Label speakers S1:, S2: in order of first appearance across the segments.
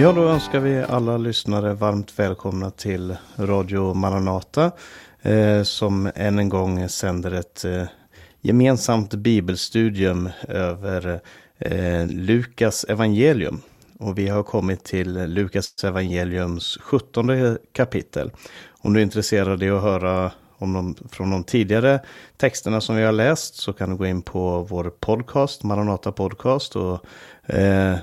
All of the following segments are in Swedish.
S1: Ja, då önskar vi alla lyssnare varmt välkomna till Radio Maranata eh, som än en gång sänder ett eh, gemensamt bibelstudium över eh, Lukas evangelium. Och vi har kommit till Lukas evangeliums 17 kapitel. Om du är intresserad av att höra om de, från de tidigare texterna som vi har läst så kan du gå in på vår podcast, Maranata Podcast och eh, eh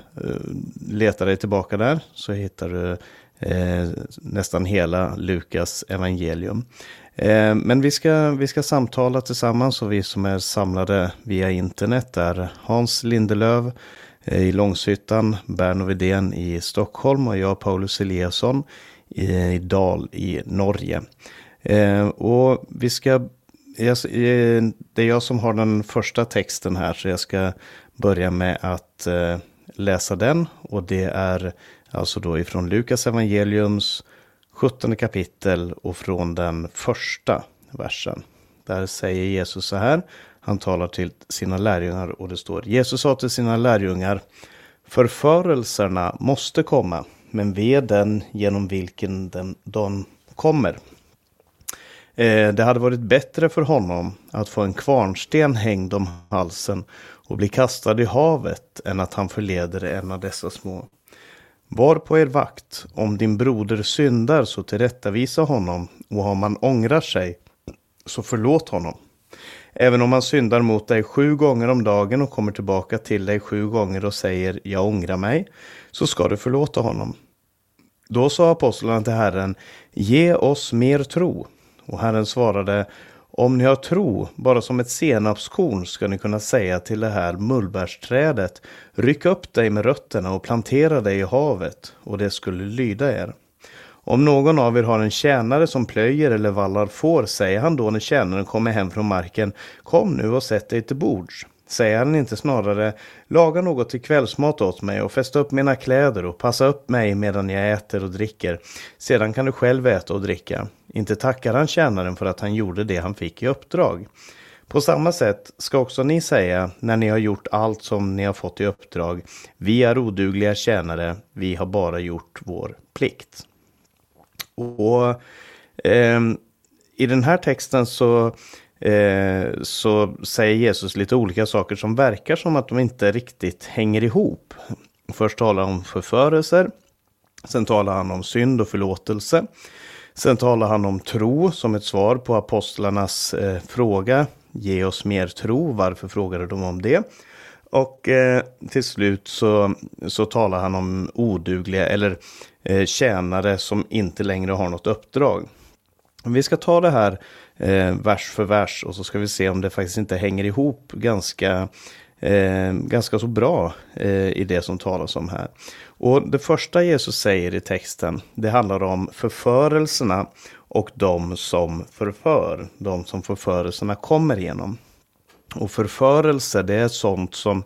S1: leta dig tillbaka där så hittar du eh, nästan hela Lukas evangelium. Eh, men vi ska, vi ska samtala tillsammans och vi som är samlade via internet är Hans Lindelöv eh, i Långshyttan, Berno Widén i Stockholm och jag Paulus Eliasson i Dal i Norge. Eh, och vi ska, det är jag som har den första texten här så jag ska börja med att läsa den och det är alltså då ifrån Lukas evangeliums 17 kapitel och från den första versen. Där säger Jesus så här. Han talar till sina lärjungar och det står Jesus sa till sina lärjungar Förförelserna måste komma, men ve den genom vilken den, de kommer. Eh, det hade varit bättre för honom att få en kvarnsten hängd om halsen och blir kastad i havet än att han förleder en av dessa små. Var på er vakt, om din broder syndar så tillrättavisa honom och om han ångrar sig så förlåt honom. Även om han syndar mot dig sju gånger om dagen och kommer tillbaka till dig sju gånger och säger jag ångrar mig, så ska du förlåta honom. Då sa apostlarna till Herren, ge oss mer tro. Och Herren svarade, om ni har tro, bara som ett senapskorn, ska ni kunna säga till det här mullbärsträdet, ryck upp dig med rötterna och plantera dig i havet, och det skulle lyda er. Om någon av er har en tjänare som plöjer eller vallar får, säger han då när tjänaren kommer hem från marken, kom nu och sätt dig till bords. Säger han inte snarare, laga något till kvällsmat åt mig och fästa upp mina kläder och passa upp mig medan jag äter och dricker. Sedan kan du själv äta och dricka. Inte tackar han tjänaren för att han gjorde det han fick i uppdrag. På samma sätt ska också ni säga när ni har gjort allt som ni har fått i uppdrag. Vi är odugliga tjänare, vi har bara gjort vår plikt. Och eh, I den här texten så eh, så säger Jesus lite olika saker som verkar som att de inte riktigt hänger ihop. Först talar han om förförelser. Sen talar han om synd och förlåtelse. Sen talar han om tro som ett svar på apostlarnas eh, fråga. Ge oss mer tro. Varför frågade de om det? Och eh, till slut så, så talar han om odugliga eller eh, tjänare som inte längre har något uppdrag. Vi ska ta det här eh, vers för vers och så ska vi se om det faktiskt inte hänger ihop ganska, eh, ganska så bra eh, i det som talas om här. Och det första Jesus säger i texten, det handlar om förförelserna och de som förför, de som förförelserna kommer igenom. Och förförelse, det är sånt som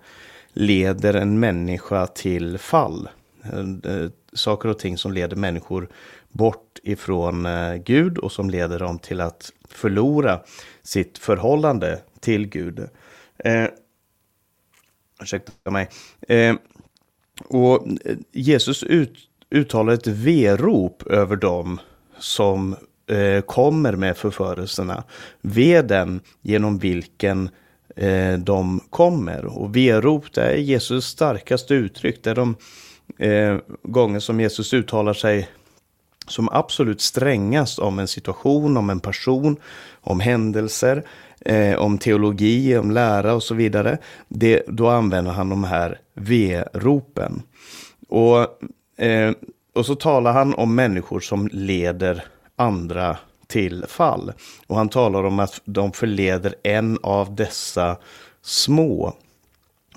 S1: leder en människa till fall. Eh, saker och ting som leder människor bort ifrån eh, Gud och som leder dem till att förlora sitt förhållande till Gud. Eh, ursäkta mig. Eh, och eh, Jesus ut, uttalar ett verop över dem som eh, kommer med förförelserna. Veden genom vilken eh, de kommer. Och verop det är Jesus starkaste uttryck. Det är de eh, gånger som Jesus uttalar sig som absolut strängast om en situation, om en person, om händelser, eh, om teologi, om lära och så vidare. Det, då använder han de här V-ropen. Och, eh, och så talar han om människor som leder andra till fall. Och han talar om att de förleder en av dessa små.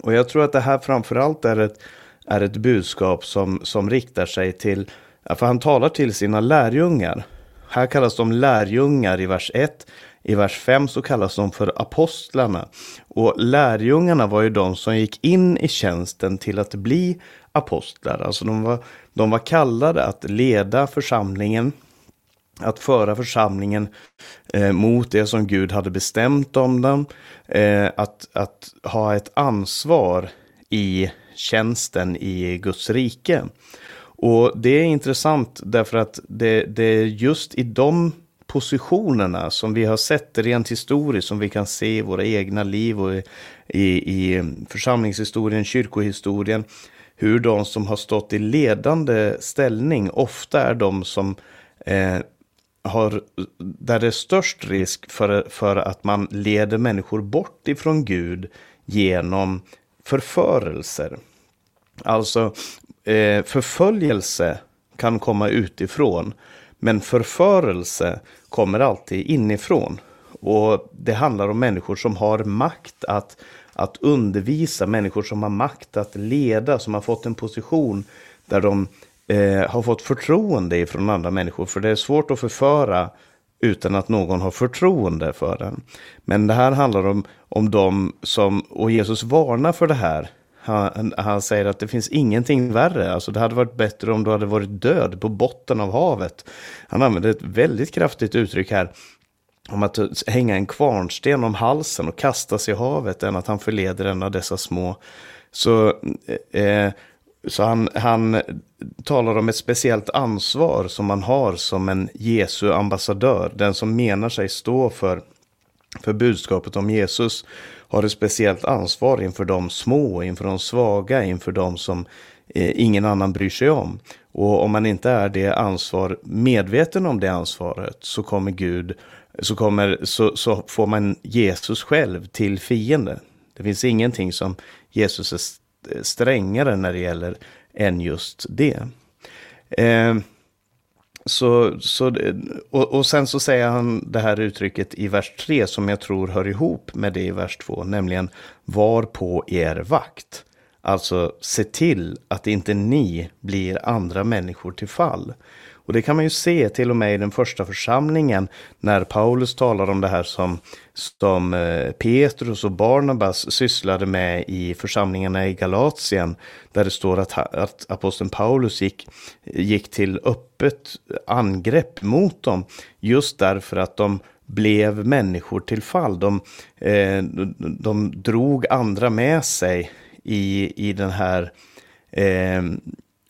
S1: Och jag tror att det här framförallt är ett, är ett budskap som, som riktar sig till för han talar till sina lärjungar. Här kallas de lärjungar i vers 1. I vers 5 så kallas de för apostlarna. Och lärjungarna var ju de som gick in i tjänsten till att bli apostlar. Alltså de var, de var kallade att leda församlingen, att föra församlingen eh, mot det som Gud hade bestämt om dem. Eh, att, att ha ett ansvar i tjänsten i Guds rike. Och det är intressant därför att det, det är just i de positionerna som vi har sett rent historiskt, som vi kan se i våra egna liv och i, i församlingshistorien, kyrkohistorien, hur de som har stått i ledande ställning ofta är de som eh, har, där det är störst risk för, för att man leder människor bort ifrån Gud genom förförelser. Alltså eh, förföljelse kan komma utifrån, men förförelse kommer alltid inifrån. Och det handlar om människor som har makt att, att undervisa, människor som har makt att leda, som har fått en position där de eh, har fått förtroende från andra människor. För det är svårt att förföra utan att någon har förtroende för den. Men det här handlar om, om de som, och Jesus varnar för det här. Han, han, säger att det finns ingenting värre. Alltså det hade varit bättre om du hade varit död på botten av havet. Han använder ett väldigt kraftigt uttryck här. Om att hänga en kvarnsten om halsen och kastas i havet än att han förleder en av dessa små. Så eh, eh, så han, han talar om ett speciellt ansvar som man har som en Jesu ambassadör. Den som menar sig stå för, för budskapet om Jesus har ett speciellt ansvar inför de små, inför de svaga, inför de som eh, ingen annan bryr sig om. Och om man inte är det ansvar, medveten om det ansvaret så kommer Gud, så, kommer, så, så får man Jesus själv till fiende. Det finns ingenting som Jesus är strängare när det gäller än just det. Eh, så, så, och, och, sen så säger han det här uttrycket i vers 3 som jag tror hör ihop med det i vers 2, nämligen var på er vakt. Alltså se till att inte ni blir andra människor till fall. Och det kan man ju se till och med i den första församlingen när Paulus talar om det här som, som eh, Petrus och Barnabas sysslade med i församlingarna i Galatien. Där det står att, att aposteln Paulus gick, gick till öppet angrepp mot dem. Just därför att de blev människor till fall. De, eh, de drog andra med sig i, i den här eh,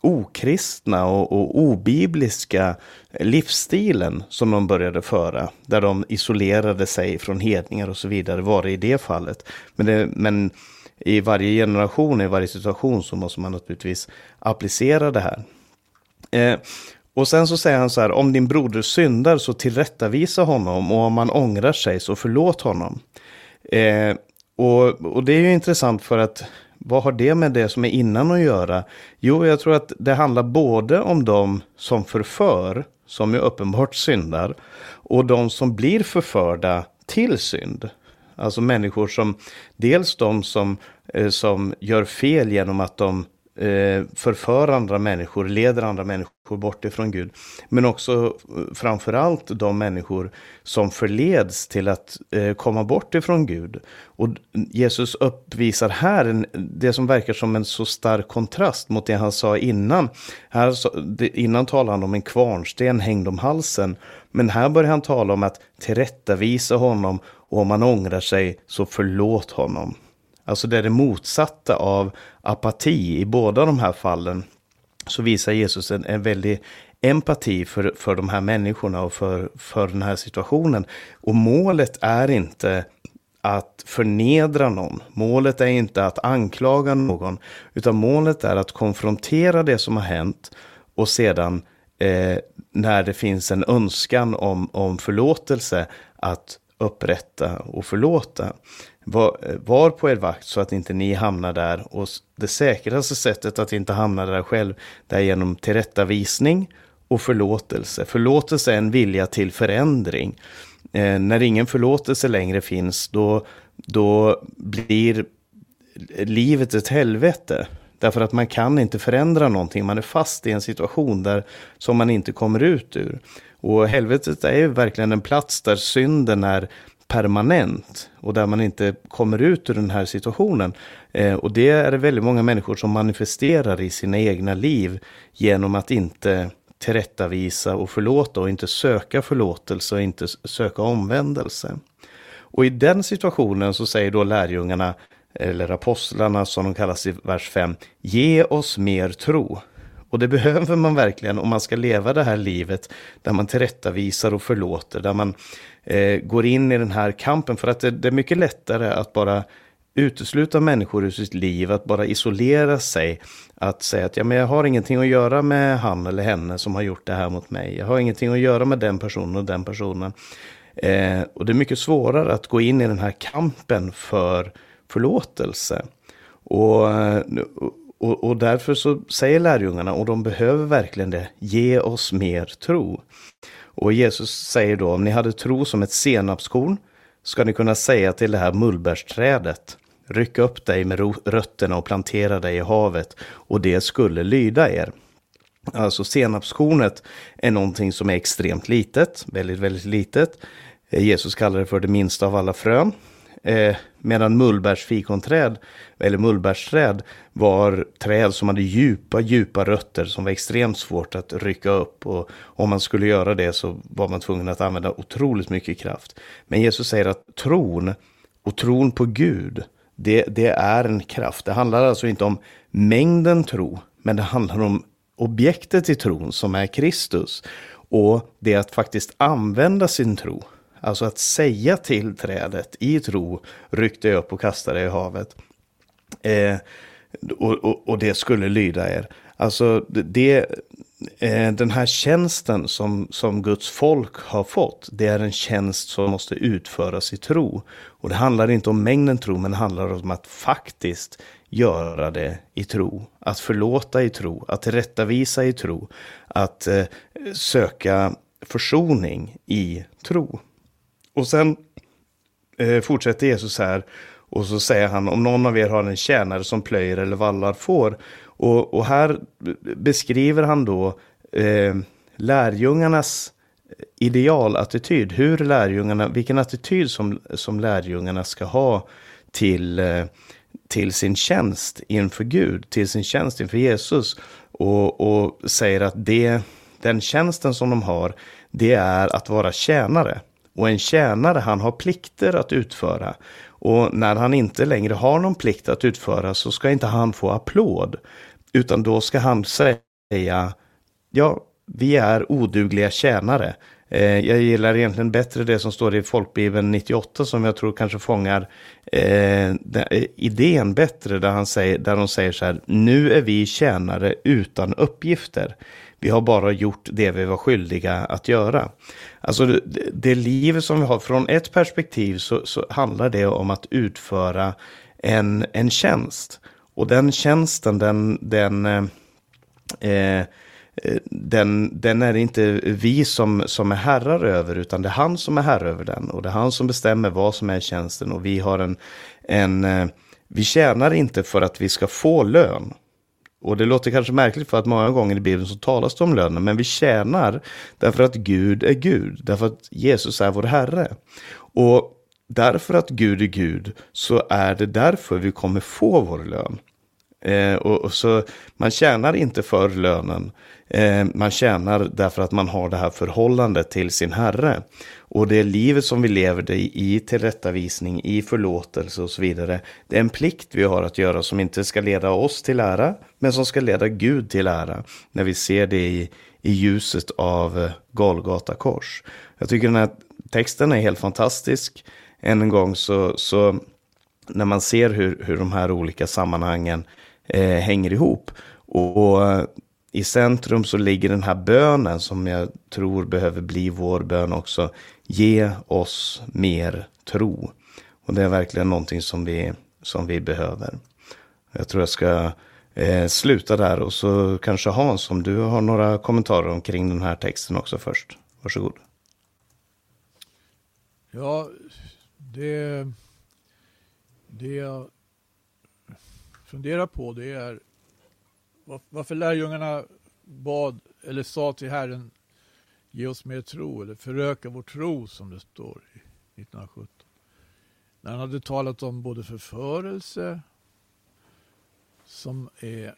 S1: okristna och, och obibliska livsstilen som de började föra. Där de isolerade sig från hedningar och så vidare var det i det fallet. Men, det, men i varje generation, i varje situation så måste man naturligtvis applicera det här. Eh, och sen så säger han så här, om din broder syndar så tillrättavisa honom och om han ångrar sig så förlåt honom. Eh, och, och det är ju intressant för att vad har det med det som är innan att göra? Jo, jag tror att det handlar både om de som förför, som är uppenbart syndar, och de som blir förförda till synd. Alltså människor som, dels de som, eh, som gör fel genom att de eh, förför andra människor, leder andra människor bort ifrån Gud. Men också eh, framförallt de människor som förleds till att eh, komma bort ifrån Gud. Och Jesus uppvisar här en, det som verkar som en så stark kontrast mot det han sa innan. Här, innan talade han om en kvarnsten hängd om halsen. Men här börjar han tala om att tillrättavisa honom och om han ångrar sig så förlåt honom. Alltså det är det motsatta av apati. I båda de här fallen så visar Jesus en, en väldig empati för, för de här människorna och för, för den här situationen. Och målet är inte att förnedra någon. Målet är inte att anklaga någon. Utan målet är att konfrontera det som har hänt. Och sedan eh, när det finns en önskan om, om förlåtelse att upprätta och förlåta. Var, var, på er vakt så att inte ni hamnar där. Och det säkraste sättet att inte hamna där själv, det är genom tillrättavisning och förlåtelse. Förlåtelse är en vilja till förändring. Eh, när ingen förlåtelse längre finns, då, då blir livet ett helvete. Därför att man kan inte förändra någonting. Man är fast i en situation där som man inte kommer ut ur. Och helvetet är ju verkligen en plats där synden är permanent och där man inte kommer ut ur den här situationen. Eh, och det är det väldigt många människor som manifesterar i sina egna liv genom att inte tillrättavisa och förlåta och inte söka förlåtelse och inte söka omvändelse. Och i den situationen så säger då lärjungarna, eller apostlarna som de kallas i vers 5, ge oss mer tro. Och det behöver man verkligen om man ska leva det här livet där man tillrättavisar och förlåter, där man eh, går in i den här kampen. För att det, det är mycket lättare att bara utesluta människor ur sitt liv, att bara isolera sig. Att säga att ja, men jag har ingenting att göra med han eller henne som har gjort det här mot mig. Jag har ingenting att göra med den personen och den personen. Eh, och det är mycket svårare att gå in i den här kampen för förlåtelse. Och, och, och därför så säger lärjungarna, och de behöver verkligen det, ge oss mer tro. Och Jesus säger då, om ni hade tro som ett senapskorn, ska ni kunna säga till det här mullbärsträdet, ryck upp dig med rötterna och plantera dig i havet, och det skulle lyda er. Alltså senapskornet är någonting som är extremt litet, väldigt, väldigt litet. Jesus kallar det för det minsta av alla frön. Eh, medan mullbärsfikonträd, eller mullbärsträd, var träd som hade djupa, djupa rötter som var extremt svårt att rycka upp. Och om man skulle göra det så var man tvungen att använda otroligt mycket kraft. Men Jesus säger att tron och tron på Gud, det, det är en kraft. Det handlar alltså inte om mängden tro, men det handlar om objektet i tron som är Kristus. Och det är att faktiskt använda sin tro. Alltså att säga till trädet i tro, ryck dig upp och kasta dig i havet. Eh, och, och, och, det skulle lyda er. Alltså det, eh, den här tjänsten som, som Guds folk har fått, det är en tjänst som måste utföras i tro. Och det handlar inte om mängden tro, men det handlar om att faktiskt göra det i tro. Att förlåta i tro, att tillrättavisa i tro, att eh, söka försoning i tro. Och sen eh, fortsätter Jesus här och så säger han om någon av er har en tjänare som plöjer eller vallar får. Och, och här beskriver han då eh, lärjungarnas eh, idealattityd. Hur lärjungarna, vilken attityd som, som lärjungarna ska ha till, eh, till sin tjänst inför Gud, till sin tjänst inför Jesus. Och, och säger att det, den tjänsten som de har, det är att vara tjänare. Och en tjänare, han har plikter att utföra. Och när han inte längre har någon plikt att utföra så ska inte han få applåd. Utan då ska han säga, ja, vi är odugliga tjänare. Eh, jag gillar egentligen bättre det som står i Folkbibeln 98 som jag tror kanske fångar eh, eh, idén bättre där, han säger, där de säger så här, nu är vi tjänare utan uppgifter. Vi har bara gjort det vi var skyldiga att göra. Alltså det, det livet som vi har, från ett perspektiv så, så handlar det om att utföra en, en tjänst. Och den tjänsten, den, den, eh, eh, den, den är inte vi som, som är herrar över, utan det är han som är herre över den. Och det är han som bestämmer vad som är tjänsten. Och vi har en, en eh, vi tjänar inte för att vi ska få lön. Och det låter kanske märkligt för att många gånger i Bibeln så talas det om lönen, men vi tjänar därför att Gud är Gud, därför att Jesus är vår Herre. Och därför att Gud är Gud så är det därför vi kommer få vår lön. Eh, och, och, så Man tjänar inte för lönen, eh, man tjänar därför att man har det här förhållandet till sin Herre. Och det livet som vi lever det i, i tillrättavisning, i förlåtelse och så vidare. Det är en plikt vi har att göra som inte ska leda oss till ära, men som ska leda Gud till ära. När vi ser det i, i ljuset av eh, Golgata kors. Jag tycker den här texten är helt fantastisk. Än en gång så, så när man ser hur, hur de här olika sammanhangen eh, hänger ihop. Och, och, i centrum så ligger den här bönen som jag tror behöver bli vår bön också. Ge oss mer tro. Och det är verkligen någonting som vi, som vi behöver. Jag tror jag ska eh, sluta där och så kanske Hans, om du har några kommentarer omkring den här texten också först. Varsågod.
S2: Ja, det, det jag funderar på det är varför lärjungarna bad eller sa till Herren ge oss mer tro eller föröka vår tro som det står i 1917. När han hade talat om både förförelse som är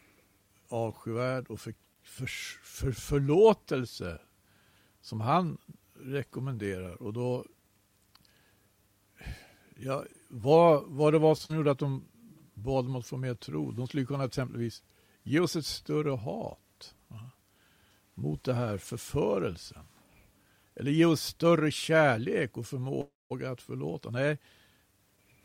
S2: avskyvärd och för, för, för förlåtelse som han rekommenderar. Och då, ja, vad, vad det var som gjorde att de bad om att få mer tro. De skulle kunna exempelvis ge oss ett större hat mot det här förförelsen. Eller ge oss större kärlek och förmåga att förlåta. Nej,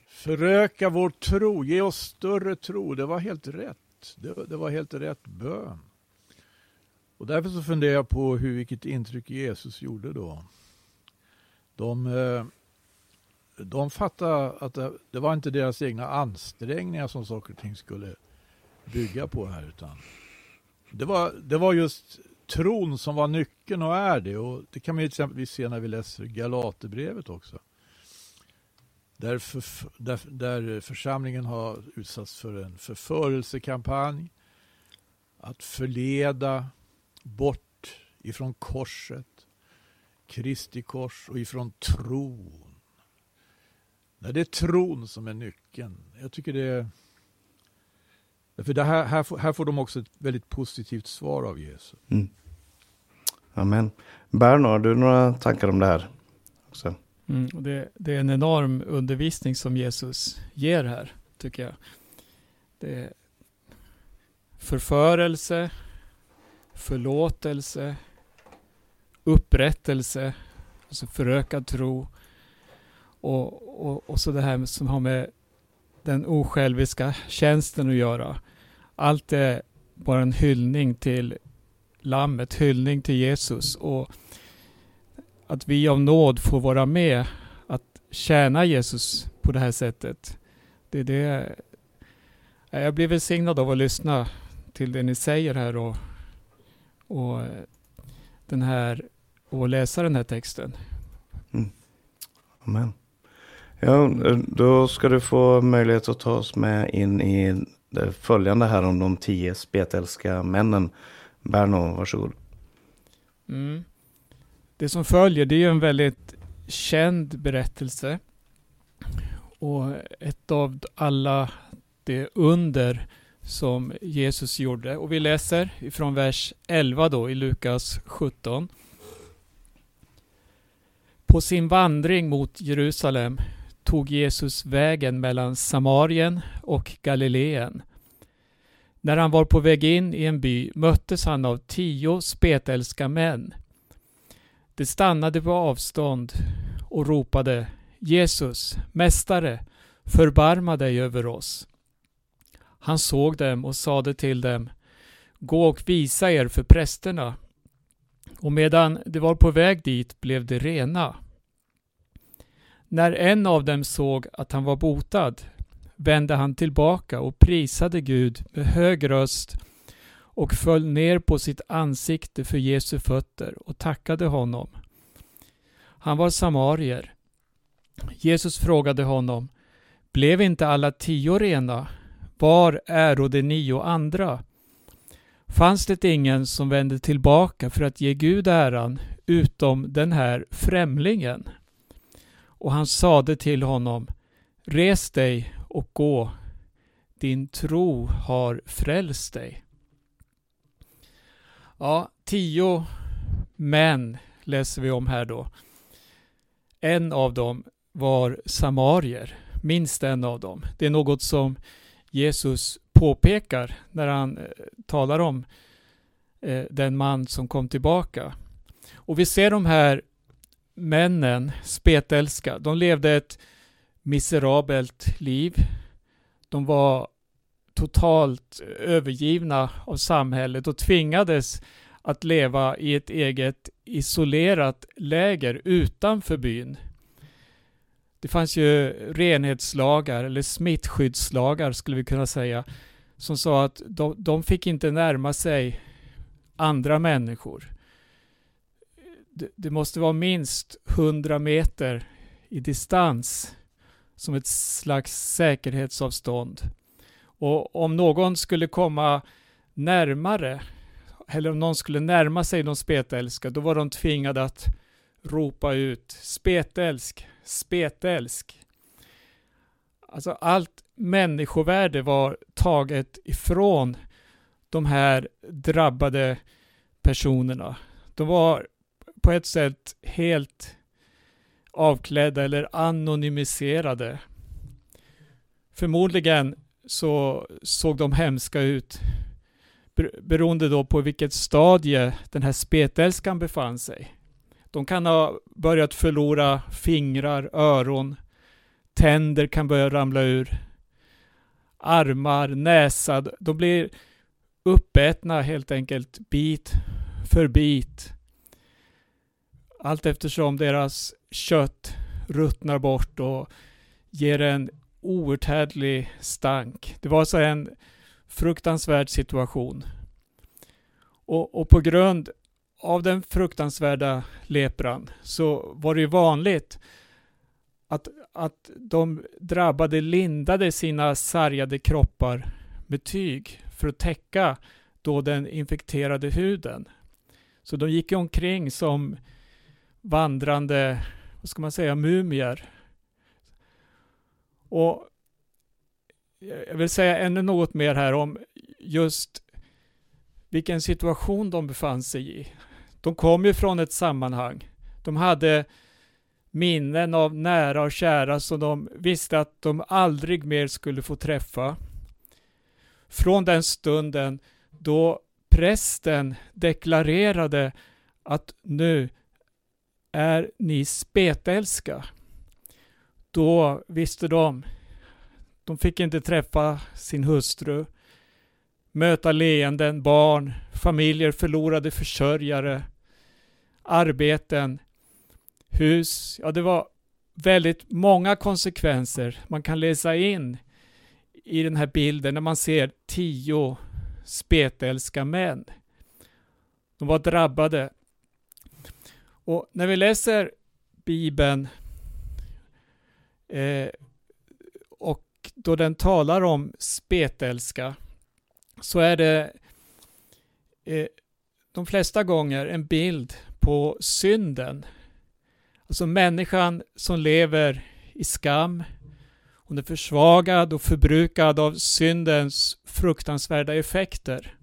S2: föröka vår tro, ge oss större tro. Det var helt rätt. Det, det var helt rätt bön. Och därför så funderar jag på hur, vilket intryck Jesus gjorde då. De, eh, de fattade att det, det var inte deras egna ansträngningar som saker och ting skulle bygga på här. Utan det, var, det var just tron som var nyckeln och är det. Och det kan man ju exempelvis se när vi läser Galaterbrevet också. Där, för, där, där församlingen har utsatts för en förförelsekampanj. Att förleda bort ifrån korset, Kristi kors och ifrån tron. Nej, det är tron som är nyckeln. Jag tycker det är för det här, här, får, här får de också ett väldigt positivt svar av Jesus. Mm.
S1: Amen. Berno, har du några tankar om det här? Också?
S3: Mm, det, det, är en enorm undervisning som Jesus ger här, tycker jag. Det är förförelse, förlåtelse, upprättelse, alltså förökad tro och, och, och så det här som har med den osjälviska tjänsten att göra. Allt är bara en hyllning till Lammet, hyllning till Jesus och att vi av nåd får vara med att tjäna Jesus på det här sättet. Det är det jag blir välsignad av att lyssna till det ni säger här och, och den här och läsa den här texten.
S1: Mm. Amen. Ja, då ska du få möjlighet att ta oss med in i det följande här om de tio spetälska männen. Berno, varsågod.
S3: Mm. Det som följer det är ju en väldigt känd berättelse. Och ett av alla de under som Jesus gjorde. Och vi läser ifrån vers 11 då i Lukas 17. På sin vandring mot Jerusalem tog Jesus vägen mellan Samarien och Galileen. När han var på väg in i en by möttes han av tio spetälska män. De stannade på avstånd och ropade Jesus, Mästare, förbarma dig över oss. Han såg dem och sade till dem Gå och visa er för prästerna. Och medan de var på väg dit blev de rena. När en av dem såg att han var botad vände han tillbaka och prisade Gud med hög röst och föll ner på sitt ansikte för Jesu fötter och tackade honom. Han var samarier. Jesus frågade honom, blev inte alla tio rena? Var är de nio andra? Fanns det ingen som vände tillbaka för att ge Gud äran utom den här främlingen? Och han sade till honom, Res dig och gå, din tro har frälst dig. Ja, tio män läser vi om här då. En av dem var samarier, minst en av dem. Det är något som Jesus påpekar när han eh, talar om eh, den man som kom tillbaka. Och vi ser de här männen, spetälska, de levde ett miserabelt liv. De var totalt övergivna av samhället och tvingades att leva i ett eget isolerat läger utanför byn. Det fanns ju renhetslagar, eller smittskyddslagar skulle vi kunna säga, som sa att de, de fick inte närma sig andra människor. Det, det måste vara minst 100 meter i distans som ett slags säkerhetsavstånd. Och om någon skulle komma närmare, eller om någon skulle närma sig de spetälska, då var de tvingade att ropa ut spetälsk, spetälsk. Alltså allt människovärde var taget ifrån de här drabbade personerna. De var på ett sätt helt avklädda eller anonymiserade. Förmodligen så såg de hemska ut beroende då på vilket stadie den här spetälskan befann sig. De kan ha börjat förlora fingrar, öron, tänder kan börja ramla ur, armar, näsa, de blir uppätna helt enkelt bit för bit. Allt eftersom deras kött ruttnar bort och ger en outhärdlig stank. Det var så en fruktansvärd situation. Och, och, på grund av den fruktansvärda lepran så var det ju vanligt att, att de drabbade lindade sina sargade kroppar med tyg för att täcka då den infekterade huden. Så de gick omkring som vandrande, vad ska man säga, mumier. Och jag vill säga ännu något mer här om just vilken situation de befann sig i. De kom ju från ett sammanhang. De hade minnen av nära och kära som de visste att de aldrig mer skulle få träffa. Från den stunden då prästen deklarerade att nu är ni spetälska. Då visste de, de fick inte träffa sin hustru, möta leenden, barn, familjer förlorade försörjare, arbeten, hus. Ja, det var väldigt många konsekvenser man kan läsa in i den här bilden när man ser tio spetälska män. De var drabbade. Och när vi läser Bibeln eh, och då den talar om spetälska så är det eh, de flesta gånger en bild på synden. Alltså människan som lever i skam. Hon är försvagad och förbrukad av syndens fruktansvärda effekter.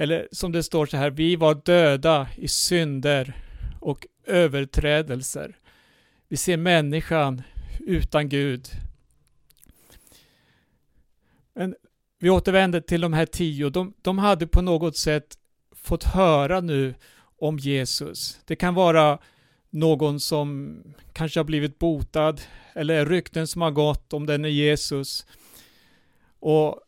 S3: Eller som det står så här, vi var döda i synder och överträdelser. Vi ser människan utan Gud. Men vi återvänder till de här tio. De, de hade på något sätt fått höra nu om Jesus. Det kan vara någon som kanske har blivit botad eller rykten som har gått om den är Jesus. Och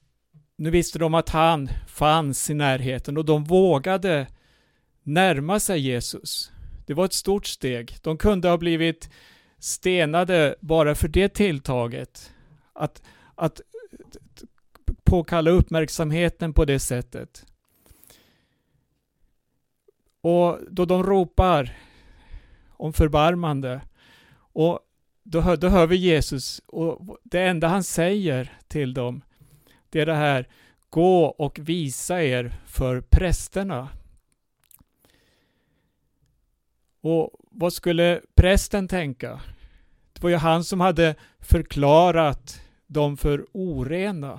S3: nu visste de att han fanns i närheten och de vågade närma sig Jesus. Det var ett stort steg. De kunde ha blivit stenade bara för det tilltaget. Att, att påkalla uppmärksamheten på det sättet. Och då de ropar om förbarmande och då hör, då hör vi Jesus och det enda han säger till dem det är det här Gå och visa er för prästerna. Och vad skulle prästen tänka? Det var ju han som hade förklarat dem för orena.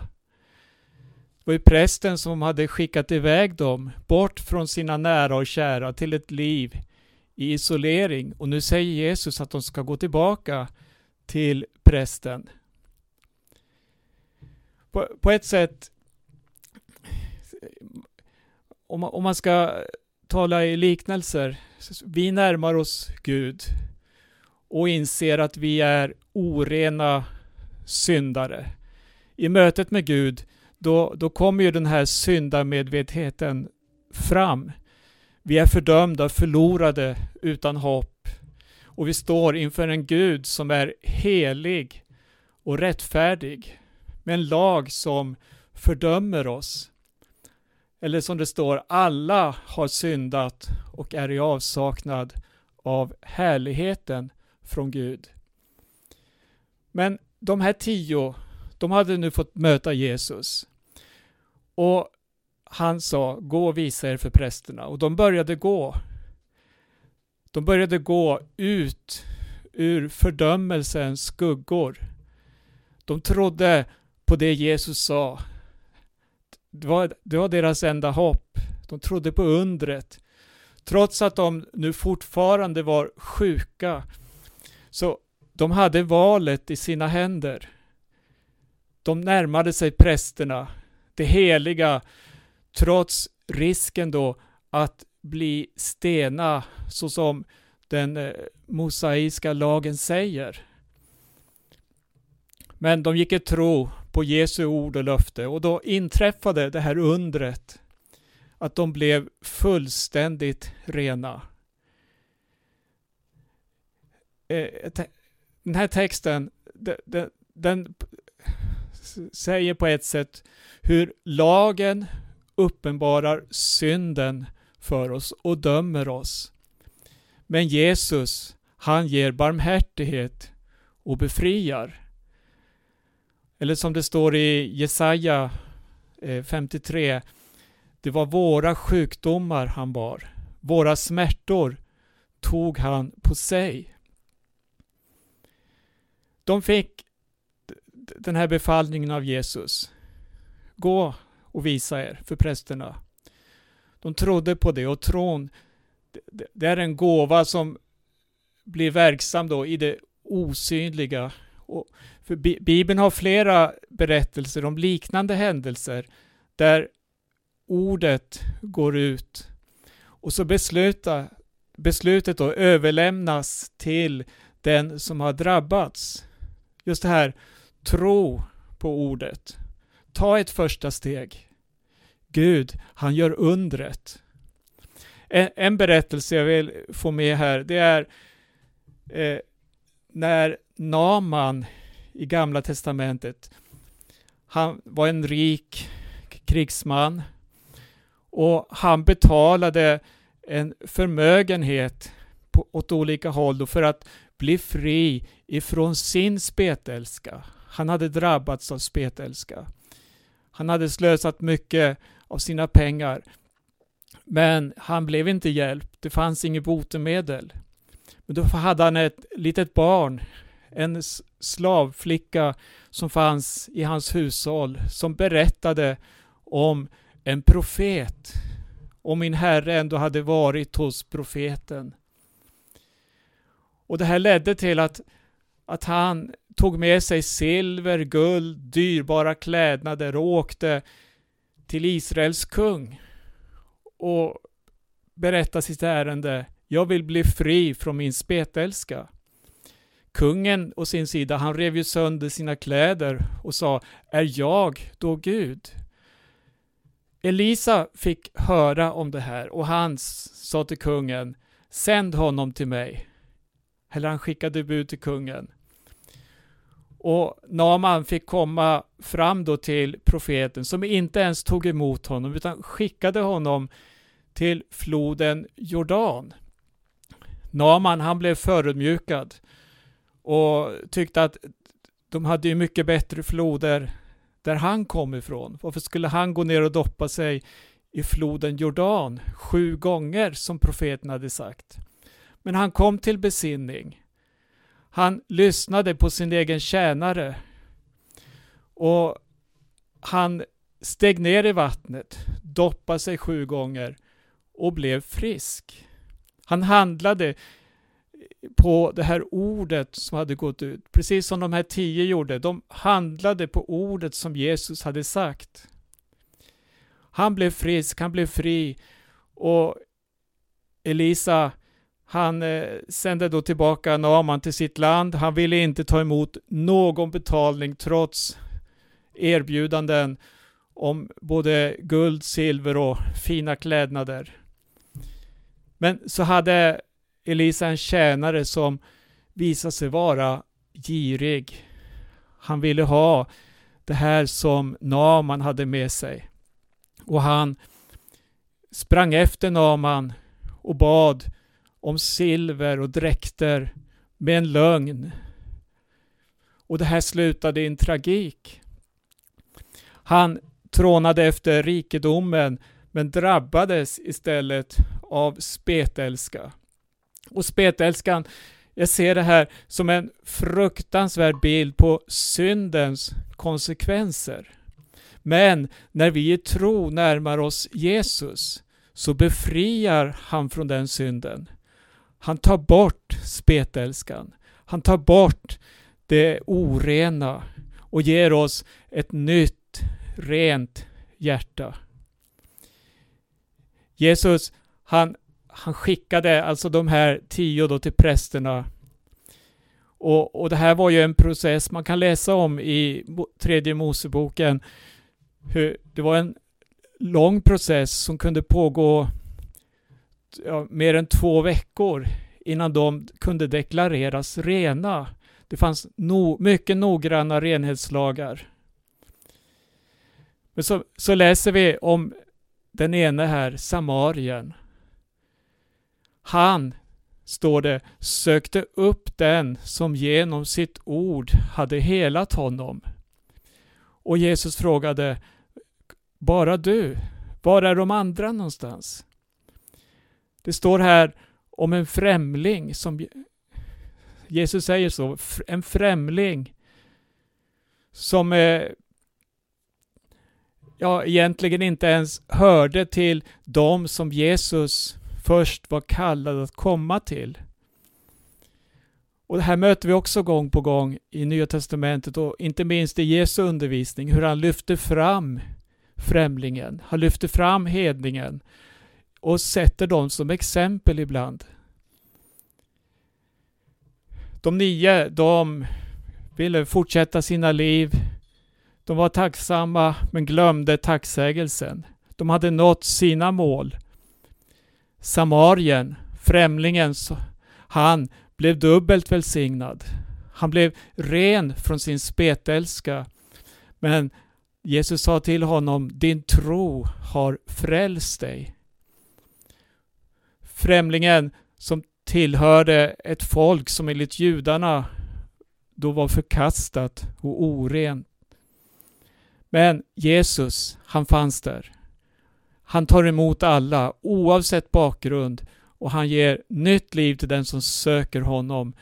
S3: Det var ju prästen som hade skickat iväg dem bort från sina nära och kära till ett liv i isolering. Och nu säger Jesus att de ska gå tillbaka till prästen. På, på ett sätt, om man, om man ska tala i liknelser, vi närmar oss Gud och inser att vi är orena syndare. I mötet med Gud, då, då kommer ju den här syndamedvetenheten fram. Vi är fördömda, förlorade, utan hopp. Och vi står inför en Gud som är helig och rättfärdig. Med en lag som fördömer oss. Eller som det står, alla har syndat och är i avsaknad av härligheten från Gud. Men de här tio, de hade nu fått möta Jesus. Och han sa, gå och visa er för prästerna. Och de började gå. De började gå ut ur fördömelsens skuggor. De trodde på det Jesus sa. Det var, det var deras enda hopp. De trodde på undret. Trots att de nu fortfarande var sjuka. Så de hade valet i sina händer. De närmade sig prästerna det heliga trots risken då att bli stena så som den eh, mosaiska lagen säger. Men de gick i tro på Jesu ord och löfte och då inträffade det här undret att de blev fullständigt rena. Eh, den här texten, den, den säger på ett sätt hur lagen uppenbarar synden för oss och dömer oss. Men Jesus, han ger barmhärtighet och befriar. Eller som det står i Jesaja eh, 53. Det var våra sjukdomar han bar. Våra smärtor tog han på sig. De fick den här befallningen av Jesus. Gå och visa er för prästerna. De trodde på det och tron, det är en gåva som blir verksam då i det osynliga. Och för Bibeln har flera berättelser om liknande händelser där ordet går ut och så besluta, beslutet då överlämnas till den som har drabbats. Just det här, tro på ordet. Ta ett första steg. Gud, han gör undret. En, en berättelse jag vill få med här, det är eh, när Naman i Gamla Testamentet, han var en rik krigsman och han betalade en förmögenhet på, åt olika håll för att bli fri ifrån sin spetälska. Han hade drabbats av spetälska. Han hade slösat mycket av sina pengar. Men han blev inte hjälpt. Det fanns inget botemedel. Men då hade han ett litet barn, en slavflicka som fanns i hans hushåll, som berättade om en profet. Och min herre ändå hade varit hos profeten. Och det här ledde till att, att han tog med sig silver, guld, dyrbara klädnader och åkte till Israels kung och berättade sitt ärende. Jag vill bli fri från min spetälska. Kungen å sin sida, han rev ju sönder sina kläder och sa, är jag då Gud? Elisa fick höra om det här och han sa till kungen, sänd honom till mig. Eller han skickade bud till kungen. Och Naman fick komma fram då till profeten som inte ens tog emot honom utan skickade honom till floden Jordan. Naman han blev förödmjukad och tyckte att de hade ju mycket bättre floder där han kom ifrån. Varför skulle han gå ner och doppa sig i floden Jordan sju gånger som profeten hade sagt? Men han kom till besinning. Han lyssnade på sin egen tjänare och han steg ner i vattnet, doppade sig sju gånger och blev frisk. Han handlade på det här ordet som hade gått ut, precis som de här tio gjorde. De handlade på ordet som Jesus hade sagt. Han blev frisk, han blev fri och Elisa han eh, sände då tillbaka Naman till sitt land. Han ville inte ta emot någon betalning trots erbjudanden om både guld, silver och fina klädnader. Men så hade Elisa en tjänare som visade sig vara girig. Han ville ha det här som Naman hade med sig. Och han sprang efter Naman och bad om silver och dräkter med en lögn. Och det här slutade i en tragik. Han trånade efter rikedomen men drabbades istället av spetälska. Och spetälskan, jag ser det här som en fruktansvärd bild på syndens konsekvenser. Men när vi i tro närmar oss Jesus så befriar han från den synden. Han tar bort spetälskan. Han tar bort det orena och ger oss ett nytt, rent hjärta. Jesus, han, han skickade alltså de här tio då till prästerna. Och, och det här var ju en process man kan läsa om i tredje Moseboken. Hur det var en lång process som kunde pågå ja, mer än två veckor innan de kunde deklareras rena. Det fanns no, mycket noggranna renhetslagar. Men så, så läser vi om den ene här, Samarien. Han, står det, sökte upp den som genom sitt ord hade helat honom. Och Jesus frågade, bara du, var är de andra någonstans? Det står här om en främling som Jesus säger så, en främling som eh, ja, egentligen inte ens hörde till dem som Jesus först var kallad att komma till. Och det här möter vi också gång på gång i Nya Testamentet och inte minst i Jesu undervisning, hur han lyfter fram främlingen. Han lyfter fram hedningen och sätter dem som exempel ibland. De nio, de ville fortsätta sina liv. De var tacksamma men glömde tacksägelsen. De hade nått sina mål. Samarien, främlingen, han blev dubbelt välsignad. Han blev ren från sin spetälska. Men Jesus sa till honom, din tro har frälst dig. Främlingen som tillhörde ett folk som enligt judarna då var förkastat och orent. Men Jesus, han fanns där. Han tar emot alla oavsett bakgrund och han ger nytt liv till den som söker honom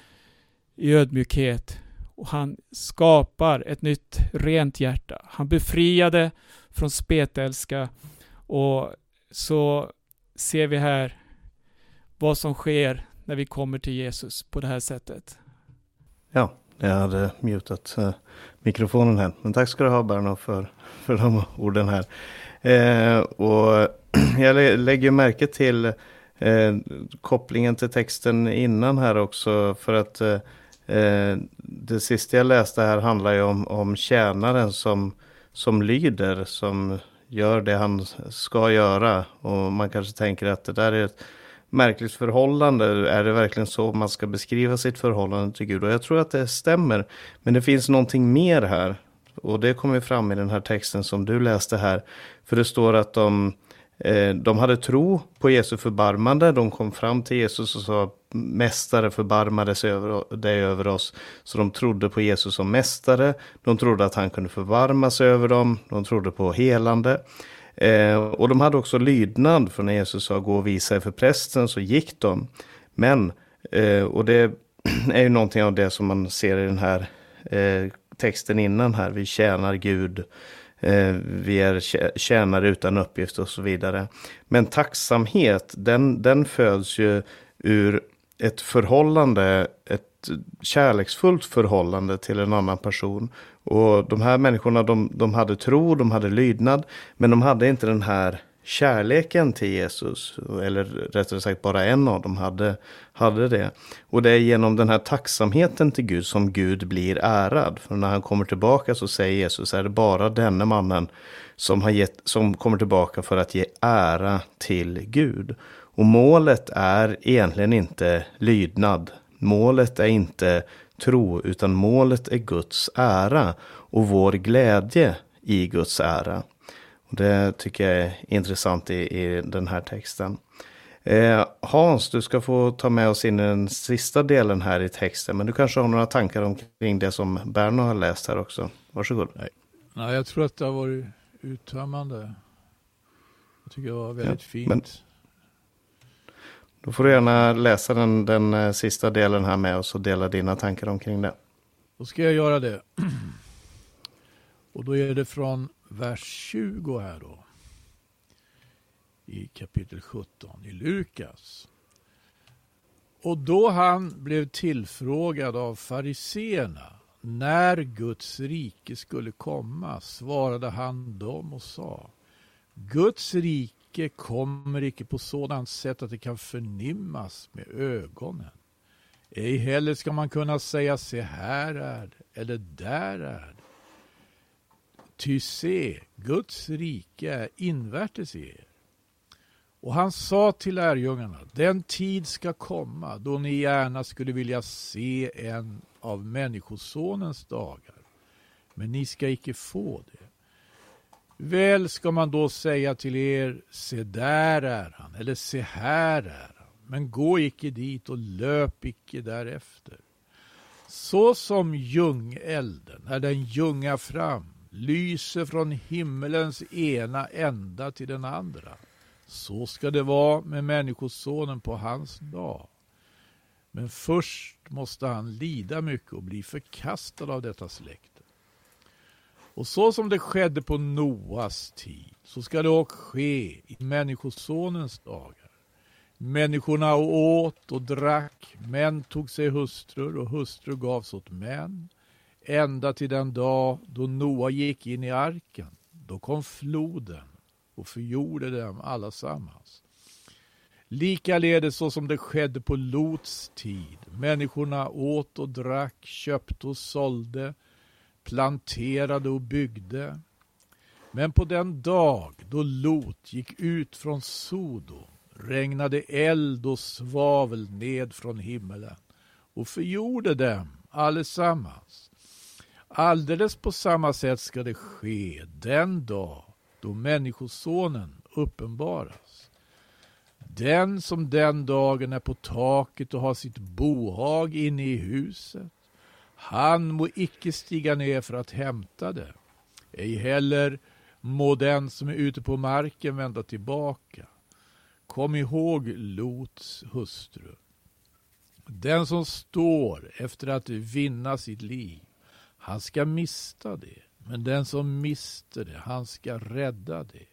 S3: i ödmjukhet. Och han skapar ett nytt rent hjärta. Han befriade från spetälska och så ser vi här vad som sker när vi kommer till Jesus på det här sättet.
S1: Ja, jag hade mutat mikrofonen här. Men tack ska du ha Berno för, för de orden här. Eh, och jag lägger märke till eh, kopplingen till texten innan här också. För att eh, eh, det sista jag läste här handlar ju om, om tjänaren som, som lyder, som gör det han ska göra. Och man kanske tänker att det där är ett märkligt förhållande. Är det verkligen så man ska beskriva sitt förhållande till Gud? Och jag tror att det stämmer. Men det finns någonting mer här. Och det kommer fram i den här texten som du läste här. För det står att de, eh, de hade tro på Jesu förbarmande. De kom fram till Jesus och sa Mästare förbarmade sig över dig över oss. Så de trodde på Jesus som mästare. De trodde att han kunde förbarma sig över dem. De trodde på helande. Eh, och de hade också lydnad, för när Jesus sa gå och visa er för prästen så gick de. Men, eh, och det är ju någonting av det som man ser i den här eh, texten innan här, vi tjänar Gud, eh, vi är tjänare utan uppgift och så vidare. Men tacksamhet, den, den föds ju ur ett förhållande, ett kärleksfullt förhållande till en annan person. Och de här människorna de, de hade tro, de hade lydnad, men de hade inte den här kärleken till Jesus. Eller rättare sagt bara en av dem hade, hade det. Och det är genom den här tacksamheten till Gud som Gud blir ärad. För när han kommer tillbaka så säger Jesus, är det bara denne mannen som, har gett, som kommer tillbaka för att ge ära till Gud. Och målet är egentligen inte lydnad. Målet är inte tro, utan målet är Guds ära och vår glädje i Guds ära. Och det tycker jag är intressant i, i den här texten. Eh, Hans, du ska få ta med oss in i den sista delen här i texten, men du kanske har några tankar omkring det som Berno har läst här också. Varsågod.
S2: Nej, Nej jag tror att det har varit uttömmande. Jag tycker det var väldigt ja, fint. Men
S1: då får du gärna läsa den, den eh, sista delen här med oss och dela dina tankar omkring det.
S2: Då ska jag göra det. Och då är det från vers 20 här då. I kapitel 17 i Lukas. Och då han blev tillfrågad av fariseerna när Guds rike skulle komma svarade han dem och sa Guds rike kommer icke på sådant sätt att det kan förnimmas med ögonen. Ej heller ska man kunna säga se här är det eller där är det. Ty se, Guds rike är invärtes i er. Och han sa till lärjungarna, den tid ska komma då ni gärna skulle vilja se en av Människosonens dagar, men ni ska icke få det. Väl ska man då säga till er, se där är han, eller se här är han, men gå icke dit och löp icke därefter. Så som ljungelden, när den ljungar fram, lyser från himmelens ena ända till den andra, så ska det vara med Människosonen på hans dag. Men först måste han lida mycket och bli förkastad av detta släkte. Och så som det skedde på Noas tid, så ska det också ske i Människosonens dagar. Människorna åt och drack, män tog sig hustrur och hustrur gavs åt män, ända till den dag då Noa gick in i arken. Då kom floden och förgjorde dem allasammans. Likaledes så som det skedde på Lots tid. Människorna åt och drack, köpte och sålde, planterade och byggde. Men på den dag då Lot gick ut från Sodom regnade eld och svavel ned från himmelen och förgjorde dem allesammans. Alldeles på samma sätt ska det ske den dag då Människosonen uppenbaras. Den som den dagen är på taket och har sitt bohag inne i huset, han må icke stiga ner för att hämta det. Ej heller må den som är ute på marken vända tillbaka. Kom ihåg Lots hustru. Den som står efter att vinna sitt liv, han ska mista det. Men den som mister det, han ska rädda det.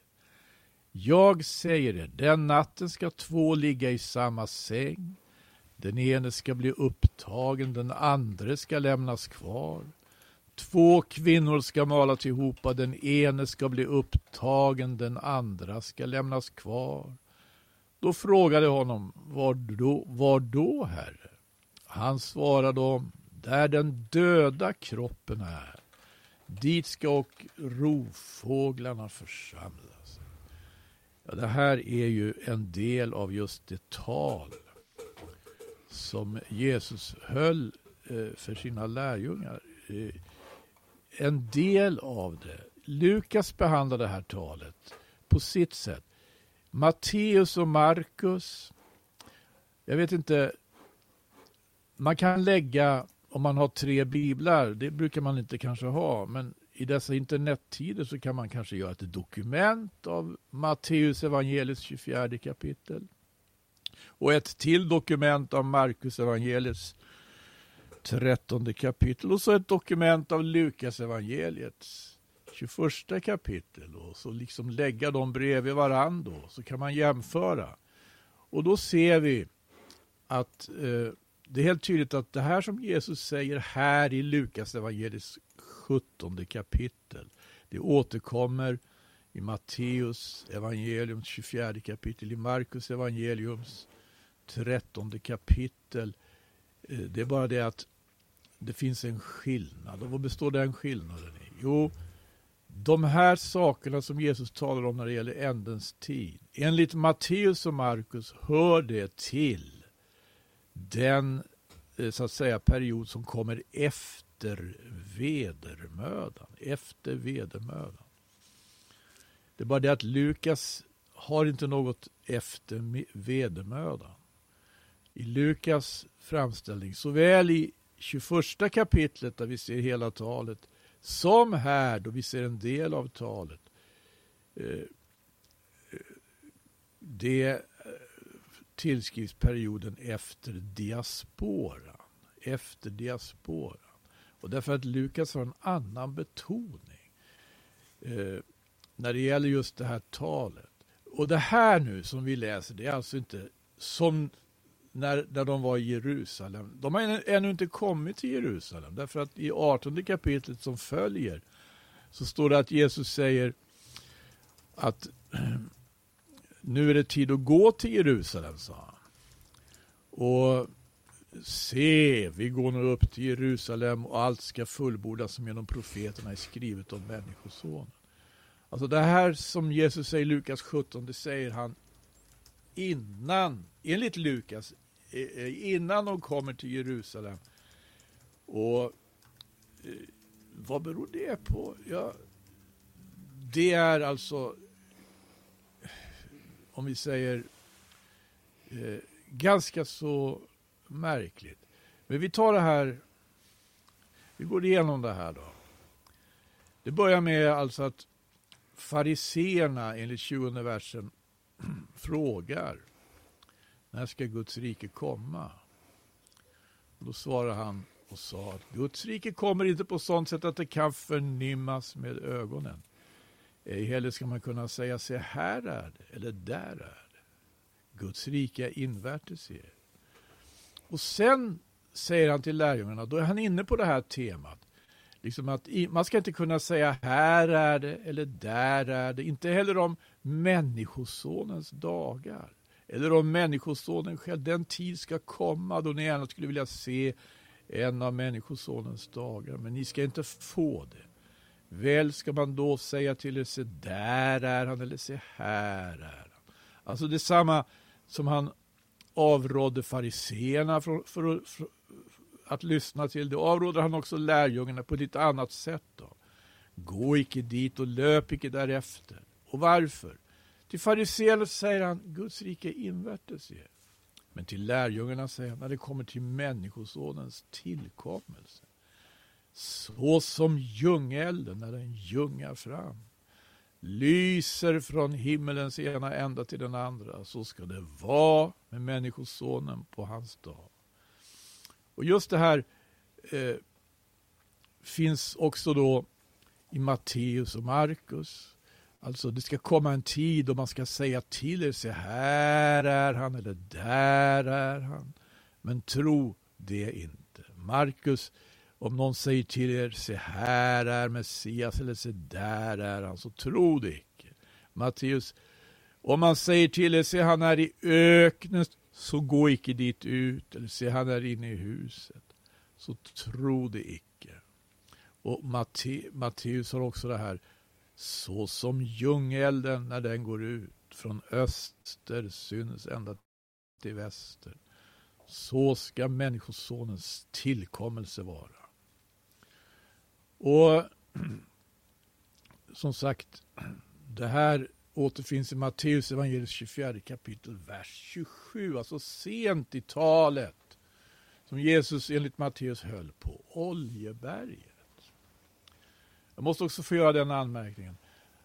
S2: Jag säger er, den natten ska två ligga i samma säng. Den ene ska bli upptagen, den andre ska lämnas kvar. Två kvinnor ska mala ihop, den ene ska bli upptagen, den andra ska lämnas kvar. Då frågade honom, var då, var då herre? Han svarade dem, där den döda kroppen är, dit ska och rovfåglarna församlas. Ja, det här är ju en del av just det tal som Jesus höll eh, för sina lärjungar. Eh, en del av det. Lukas behandlar det här talet på sitt sätt. Matteus och Markus. Jag vet inte. Man kan lägga, om man har tre biblar, det brukar man inte kanske ha, men i dessa internettider så kan man kanske göra ett dokument av Matteus evangeliets 24 kapitel. Och ett till dokument av Markus evangeliets 13 kapitel och så ett dokument av Lukas evangeliets 21 kapitel och så liksom lägga dem bredvid varandra så kan man jämföra. Och då ser vi att eh, det är helt tydligt att det här som Jesus säger här i Lukas evangeliets 17 kapitel, det återkommer i Matteus evangeliums 24 kapitel, i Markus evangeliums 13 kapitel. Eh, det är bara det att det finns en skillnad. Och vad består den skillnaden i? Jo, de här sakerna som Jesus talar om när det gäller ändens tid, enligt Matteus och Markus hör det till den eh, så att säga period som kommer efter vedermödan. Efter vedermödan. Det är bara det att Lukas har inte något efter vedermödan. I Lukas framställning, såväl i 21 kapitlet där vi ser hela talet, som här då vi ser en del av talet. Eh, det eh, tillskrivs perioden efter diasporan. Efter diasporan. Och därför att Lukas har en annan betoning eh, när det gäller just det här talet. Och det här nu som vi läser, det är alltså inte som när, när de var i Jerusalem. De har ännu inte kommit till Jerusalem. Därför att i 18 kapitlet som följer så står det att Jesus säger att nu är det tid att gå till Jerusalem, sa han. Och se, vi går nu upp till Jerusalem och allt ska fullbordas som genom profeterna är skrivet om Människosonen. Alltså det här som Jesus säger i Lukas 17, det säger han innan, enligt Lukas, eh, eh, innan de kommer till Jerusalem. Och eh, vad beror det på? Ja, det är alltså, om vi säger, ganska så märkligt. Men vi tar det här, vi går igenom det här då. Det börjar med alltså att fariseerna enligt 20 versen frågar när ska Guds rike komma? Och då svarar han och sa att Guds rike kommer inte på sådant sätt att det kan förnimmas med ögonen. Ej heller ska man kunna säga se här är det eller där är det. Guds rike är invärtes er. Och sen säger han till lärjungarna, då är han inne på det här temat. Liksom att man ska inte kunna säga här är det eller där är det. Inte heller om Människosonens dagar. Eller om Människosonen själv. Den tid ska komma då ni gärna skulle vilja se en av Människosonens dagar. Men ni ska inte få det. Väl ska man då säga till er, se där är han eller se här är han. Alltså detsamma som han avrådde fariseerna för, för, för, att lyssna till. Det avråder han också lärjungarna på ett lite annat sätt. Då. Gå icke dit och löp icke därefter. Och varför? Till fariséerna säger han, Guds rike invärtes er. Men till lärjungarna säger han, när det kommer till Människosonens tillkommelse. Så som ljungelden när den ljungar fram lyser från himmelens ena ända till den andra, så ska det vara med Människosonen på hans dag. Och just det här eh, finns också då i Matteus och Markus. Alltså det ska komma en tid då man ska säga till er, se här är han eller där är han. Men tro det inte. Markus, om någon säger till er, se här är Messias eller se där är han, så tro det icke. Matteus, om man säger till er, se han är i öknen, så gå icke dit ut, eller se han är inne i huset, så tro det icke. Och Matte, Matteus har också det här, så som ljungelden när den går ut från öster syns ända till väster. Så ska Människosonens tillkommelse vara. Och som sagt, det här återfinns i Matteus evangeliets 24 kapitel, vers 27, alltså sent i talet som Jesus enligt Matteus höll på Oljeberget. Jag måste också få göra den anmärkningen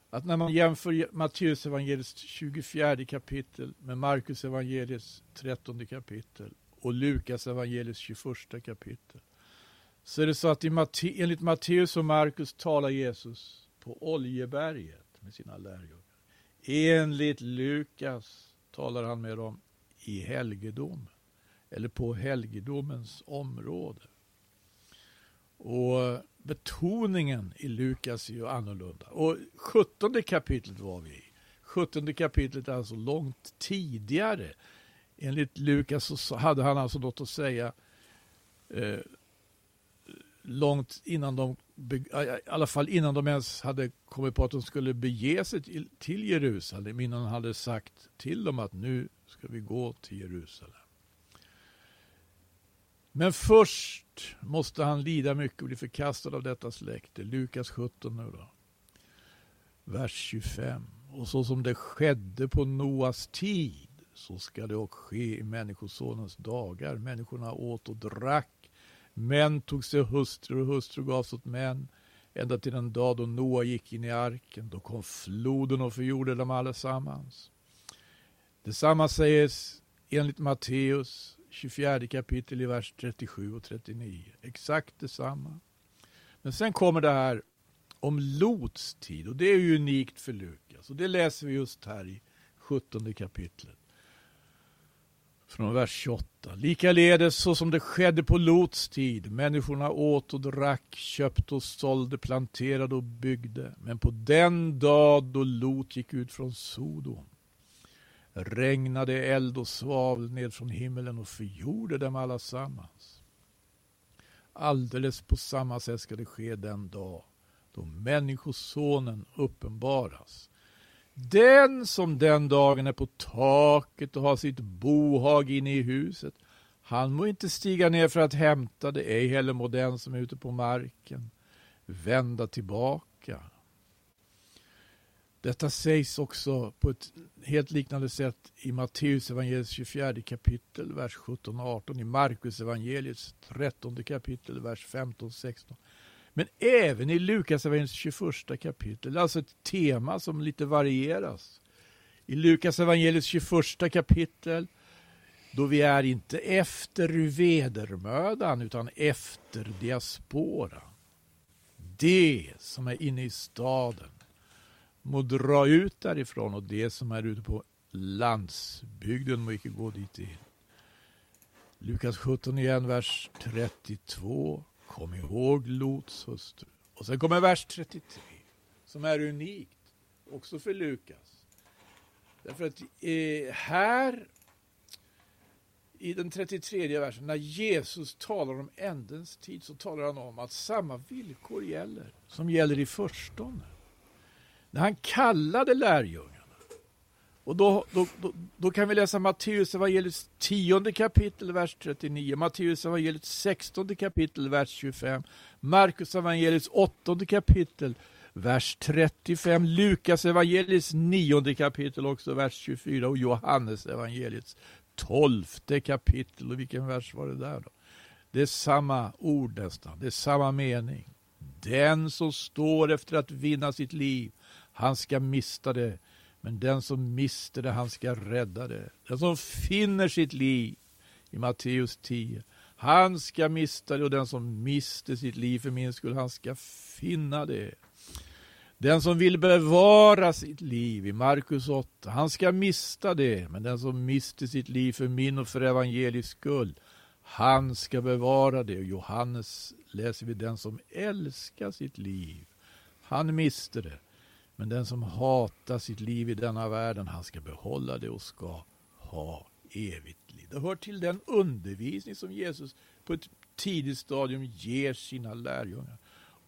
S2: att när man jämför Matteus evangeliets 24 kapitel med Markus evangeliets 13 kapitel och Lukas evangeliets 21 kapitel så är det så att i Matte, enligt Matteus och Markus talar Jesus på Oljeberget med sina lärjungar. Enligt Lukas talar han med dem i helgedom eller på helgedomens område. Och betoningen i Lukas är ju annorlunda. Och 17 kapitlet var vi i. 17 kapitlet är alltså långt tidigare. Enligt Lukas så hade han alltså något att säga eh, långt innan de, i alla fall innan de ens hade kommit på att de skulle bege sig till, till Jerusalem, innan han hade sagt till dem att nu ska vi gå till Jerusalem. Men först måste han lida mycket och bli förkastad av detta släkte. Lukas 17 nu då. Vers 25. Och så som det skedde på Noas tid så ska det också ske i Människosonens dagar. Människorna åt och drack Män tog sig hustrur och hustrur gavs åt män. Ända till den dag då Noa gick in i arken. Då kom floden och förgjorde dem allesammans. Detsamma sägs enligt Matteus 24 kapitel i vers 37 och 39. Exakt detsamma. Men sen kommer det här om Lots tid och det är ju unikt för Lukas. Och det läser vi just här i 17 kapitlet från vers 28. Likaledes så som det skedde på Lots tid. Människorna åt och drack, köpte och sålde, planterade och byggde. Men på den dag då Lot gick ut från Sodom regnade eld och svavel ned från himmelen och förgjorde dem allasammans. Alldeles på samma sätt ska det ske den dag då Människosonen uppenbaras. Den som den dagen är på taket och har sitt bohag inne i huset, han må inte stiga ner för att hämta det, ej heller må den som är ute på marken vända tillbaka. Detta sägs också på ett helt liknande sätt i Matteus evangeliets 24 kapitel, vers 17 och 18, i Markus evangeliets 13 kapitel, vers 15 och 16. Men även i Lukas 21 kapitel, alltså ett tema som lite varieras. I Lukas evangeliets 21 kapitel, då vi är inte efter vedermödan utan efter diaspora. Det som är inne i staden må dra ut därifrån och det som är ute på landsbygden må icke gå dit in. Lukas 17 igen, vers 32. Kom ihåg Lots hustru. Och sen kommer vers 33 som är unikt också för Lukas. Därför att eh, här i den 33 versen, när Jesus talar om ändens tid, så talar han om att samma villkor gäller som gäller i förstone. När han kallade lärjungarna, och då, då, då, då, kan vi läsa Matteus evangeliets 10 kapitel, vers 39, Matteus evangeliets 16 kapitel, vers 25, Markus evangeliets åttonde kapitel, vers 35, Lukas evangeliets nionde kapitel, också vers 24, och Johannes evangeliets 12 kapitel. Och vilken vers var det där då? Det är samma ord nästan, det är samma mening. Den som står efter att vinna sitt liv, han ska mista det. Men den som mister det, han ska rädda det. Den som finner sitt liv i Matteus 10, han ska mista det och den som mister sitt liv för min skull, han ska finna det. Den som vill bevara sitt liv i Markus 8, han ska mista det. Men den som mister sitt liv för min och för evangeliets skull, han ska bevara det. Och Johannes läser vi den som älskar sitt liv, han mister det. Men den som hatar sitt liv i denna världen, han ska behålla det och ska ha evigt liv. Det hör till den undervisning som Jesus på ett tidigt stadium ger sina lärjungar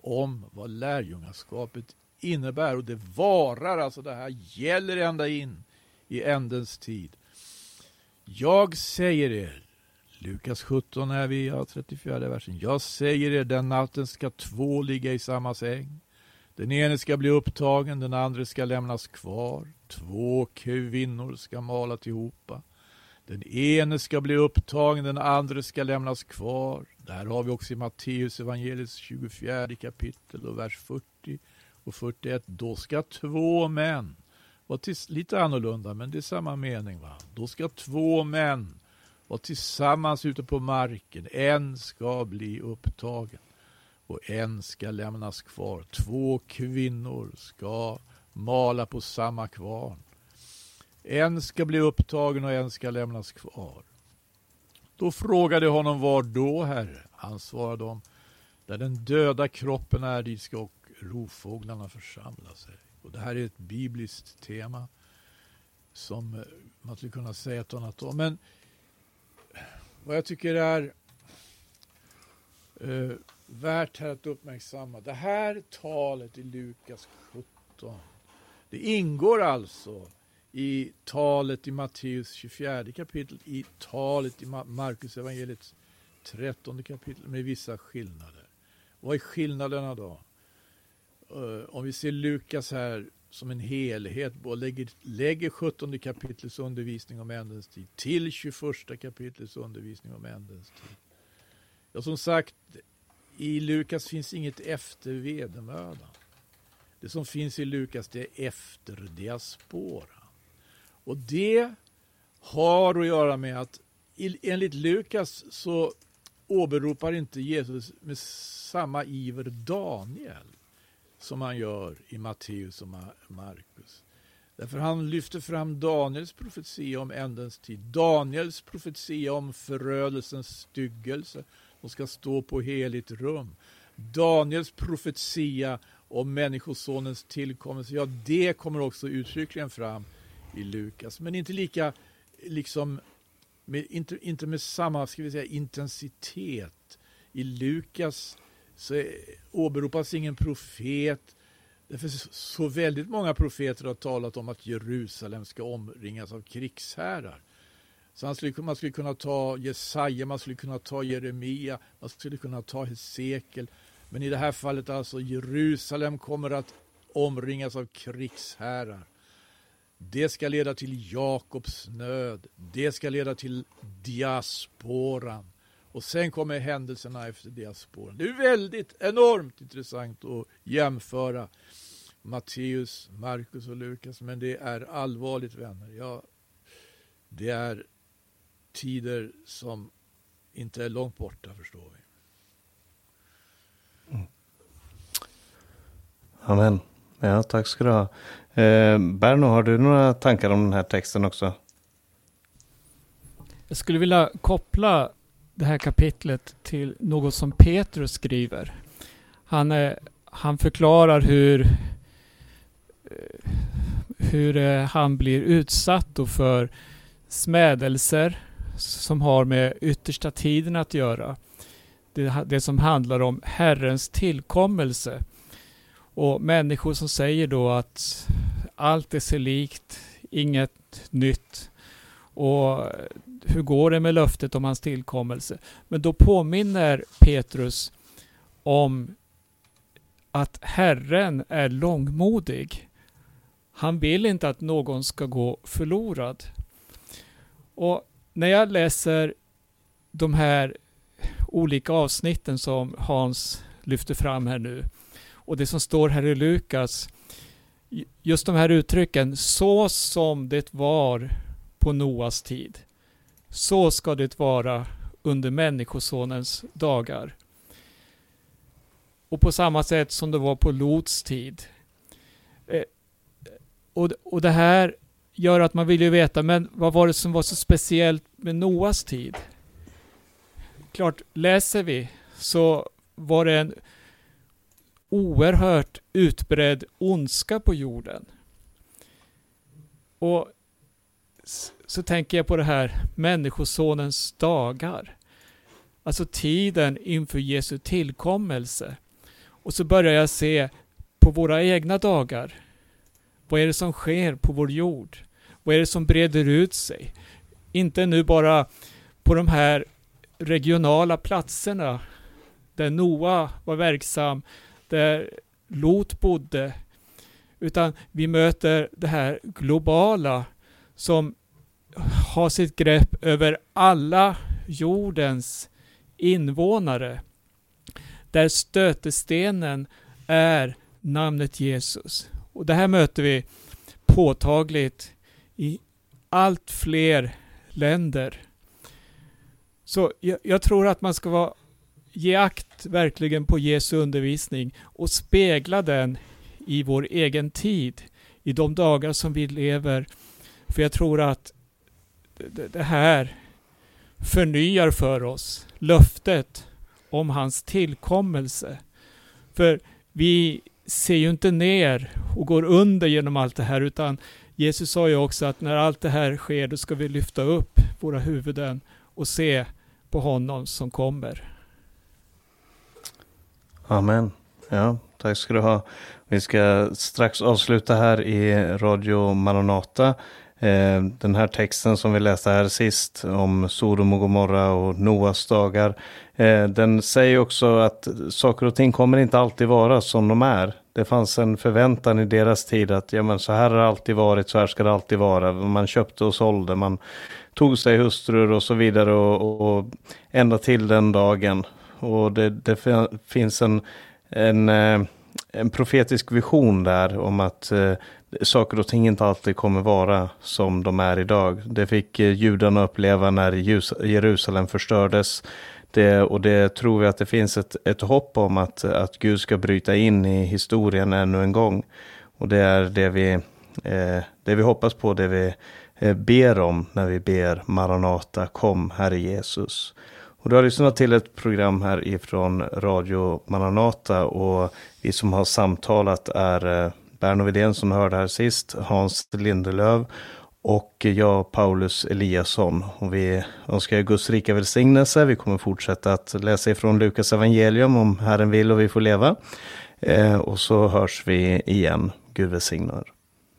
S2: om vad lärjungaskapet innebär. Och det varar, alltså det här gäller ända in i ändens tid. Jag säger er, Lukas 17 är vi, ja, 34 versen. Jag säger er, den natten ska två ligga i samma säng. Den ene ska bli upptagen, den andra ska lämnas kvar. Två kvinnor ska mala ihop. Den ene ska bli upptagen, den andra ska lämnas kvar. Där har vi också i Matteus evangeliets 24 kapitel och vers 40 och 41. Då ska två män, var lite annorlunda men det är samma mening. va. Då ska två män vara tillsammans ute på marken. En ska bli upptagen och en ska lämnas kvar. Två kvinnor ska mala på samma kvarn. En ska bli upptagen och en ska lämnas kvar. Då frågade honom var då, Herre? Han svarade dem, där den döda kroppen är, dit ska och rovfåglarna församla sig. Och det här är ett bibliskt tema som man skulle kunna säga ett annat om. Men vad jag tycker är eh, värt här att uppmärksamma. Det här talet i Lukas 17, det ingår alltså i talet i Matteus 24 kapitel, i talet i Markus evangeliets 13 kapitel med vissa skillnader. Vad är skillnaderna då? Eh, om vi ser Lukas här som en helhet och lägger, lägger 17 kapitlets undervisning om ändens tid till 21 kapitlets undervisning om ändens tid. Ja, som sagt, i Lukas finns inget efter vedermödan. Det som finns i Lukas det är efter diaspora. Och det har att göra med att enligt Lukas så åberopar inte Jesus med samma iver Daniel som han gör i Matteus och Markus. Därför han lyfter fram Daniels profetia om ändens tid. Daniels profetia om förödelsens styggelse som ska stå på heligt rum. Daniels profetia om Människosonens tillkommelse, ja det kommer också uttryckligen fram i Lukas. Men inte lika, liksom, med, inte, inte med samma ska vi säga, intensitet. I Lukas så åberopas ingen profet. Därför så väldigt många profeter har talat om att Jerusalem ska omringas av krigsherrar. Så man skulle, man skulle kunna ta Jesaja, man skulle kunna ta Jeremia, man skulle kunna ta Hesekiel. Men i det här fallet alltså Jerusalem kommer att omringas av krigsherrar. Det ska leda till Jakobs nöd. Det ska leda till diasporan. Och sen kommer händelserna efter diasporan. Det är väldigt enormt intressant att jämföra Matteus, Markus och Lukas. Men det är allvarligt vänner. Jag, det är tider som inte är långt borta förstår vi.
S1: Mm. Amen. Ja, tack ska du ha. Eh, Berno, har du några tankar om den här texten också?
S3: Jag skulle vilja koppla det här kapitlet till något som Petrus skriver. Han, eh, han förklarar hur, eh, hur eh, han blir utsatt för smädelser som har med yttersta tiden att göra. Det, det som handlar om Herrens tillkommelse. Och människor som säger då att allt är sig likt, inget nytt. Och hur går det med löftet om hans tillkommelse? Men då påminner Petrus om att Herren är långmodig. Han vill inte att någon ska gå förlorad. Och när jag läser de här olika avsnitten som Hans lyfter fram här nu och det som står här i Lukas, just de här uttrycken, så som det var på Noas tid, så ska det vara under Människosonens dagar. Och på samma sätt som det var på Lots tid. Eh, och, och det här gör att man vill ju veta, men vad var det som var så speciellt med Noas tid? Klart, läser vi så var det en oerhört utbredd ondska på jorden. Och så tänker jag på det här Människosonens dagar. Alltså tiden inför Jesu tillkommelse. Och så börjar jag se på våra egna dagar. Vad är det som sker på vår jord? Vad är det som breder ut sig? Inte nu bara på de här regionala platserna där Noa var verksam, där Lot bodde, utan vi möter det här globala som har sitt grepp över alla jordens invånare. Där stötestenen är namnet Jesus. Och det här möter vi påtagligt i allt fler länder. Så jag, jag, tror att man ska vara, ge akt verkligen på Jesu undervisning och spegla den i vår egen tid, i de dagar som vi lever. För jag tror att det, det här förnyar för oss löftet om hans tillkommelse. För vi ser ju inte ner och går under genom allt det här utan Jesus sa ju också att när allt det här sker då ska vi lyfta upp våra huvuden och se på honom som kommer.
S1: Amen. Ja, tack ska du ha. Vi ska strax avsluta här i Radio Maranata. Eh, den här texten som vi läste här sist om Sodom och Gomorra och Noas dagar. Eh, den säger också att saker och ting kommer inte alltid vara som de är. Det fanns en förväntan i deras tid att ja, men så här har det alltid varit, så här ska det alltid vara. Man köpte och sålde, man tog sig hustrur och så vidare och, och ända till den dagen. Och det, det finns en, en, eh, en profetisk vision där om att saker och ting inte alltid kommer vara som de är idag. Det fick eh, judarna uppleva när Jerusalem förstördes. Det, och det tror vi att det finns ett, ett hopp om att, att Gud ska bryta in i historien ännu en gång. Och det är det vi eh, det vi hoppas på, det vi eh, ber om när vi ber Maranata, kom Herre Jesus. Och du har lyssnat till ett program här ifrån Radio Maranata och vi som har samtalat är eh, Berno Widén som hörde här sist, Hans Lindelöv och jag Paulus Eliasson. Och vi önskar er Guds rika välsignelse. Vi kommer fortsätta att läsa ifrån Lukas evangelium om Herren vill och vi får leva. Eh, och så hörs vi igen. Gud välsignar.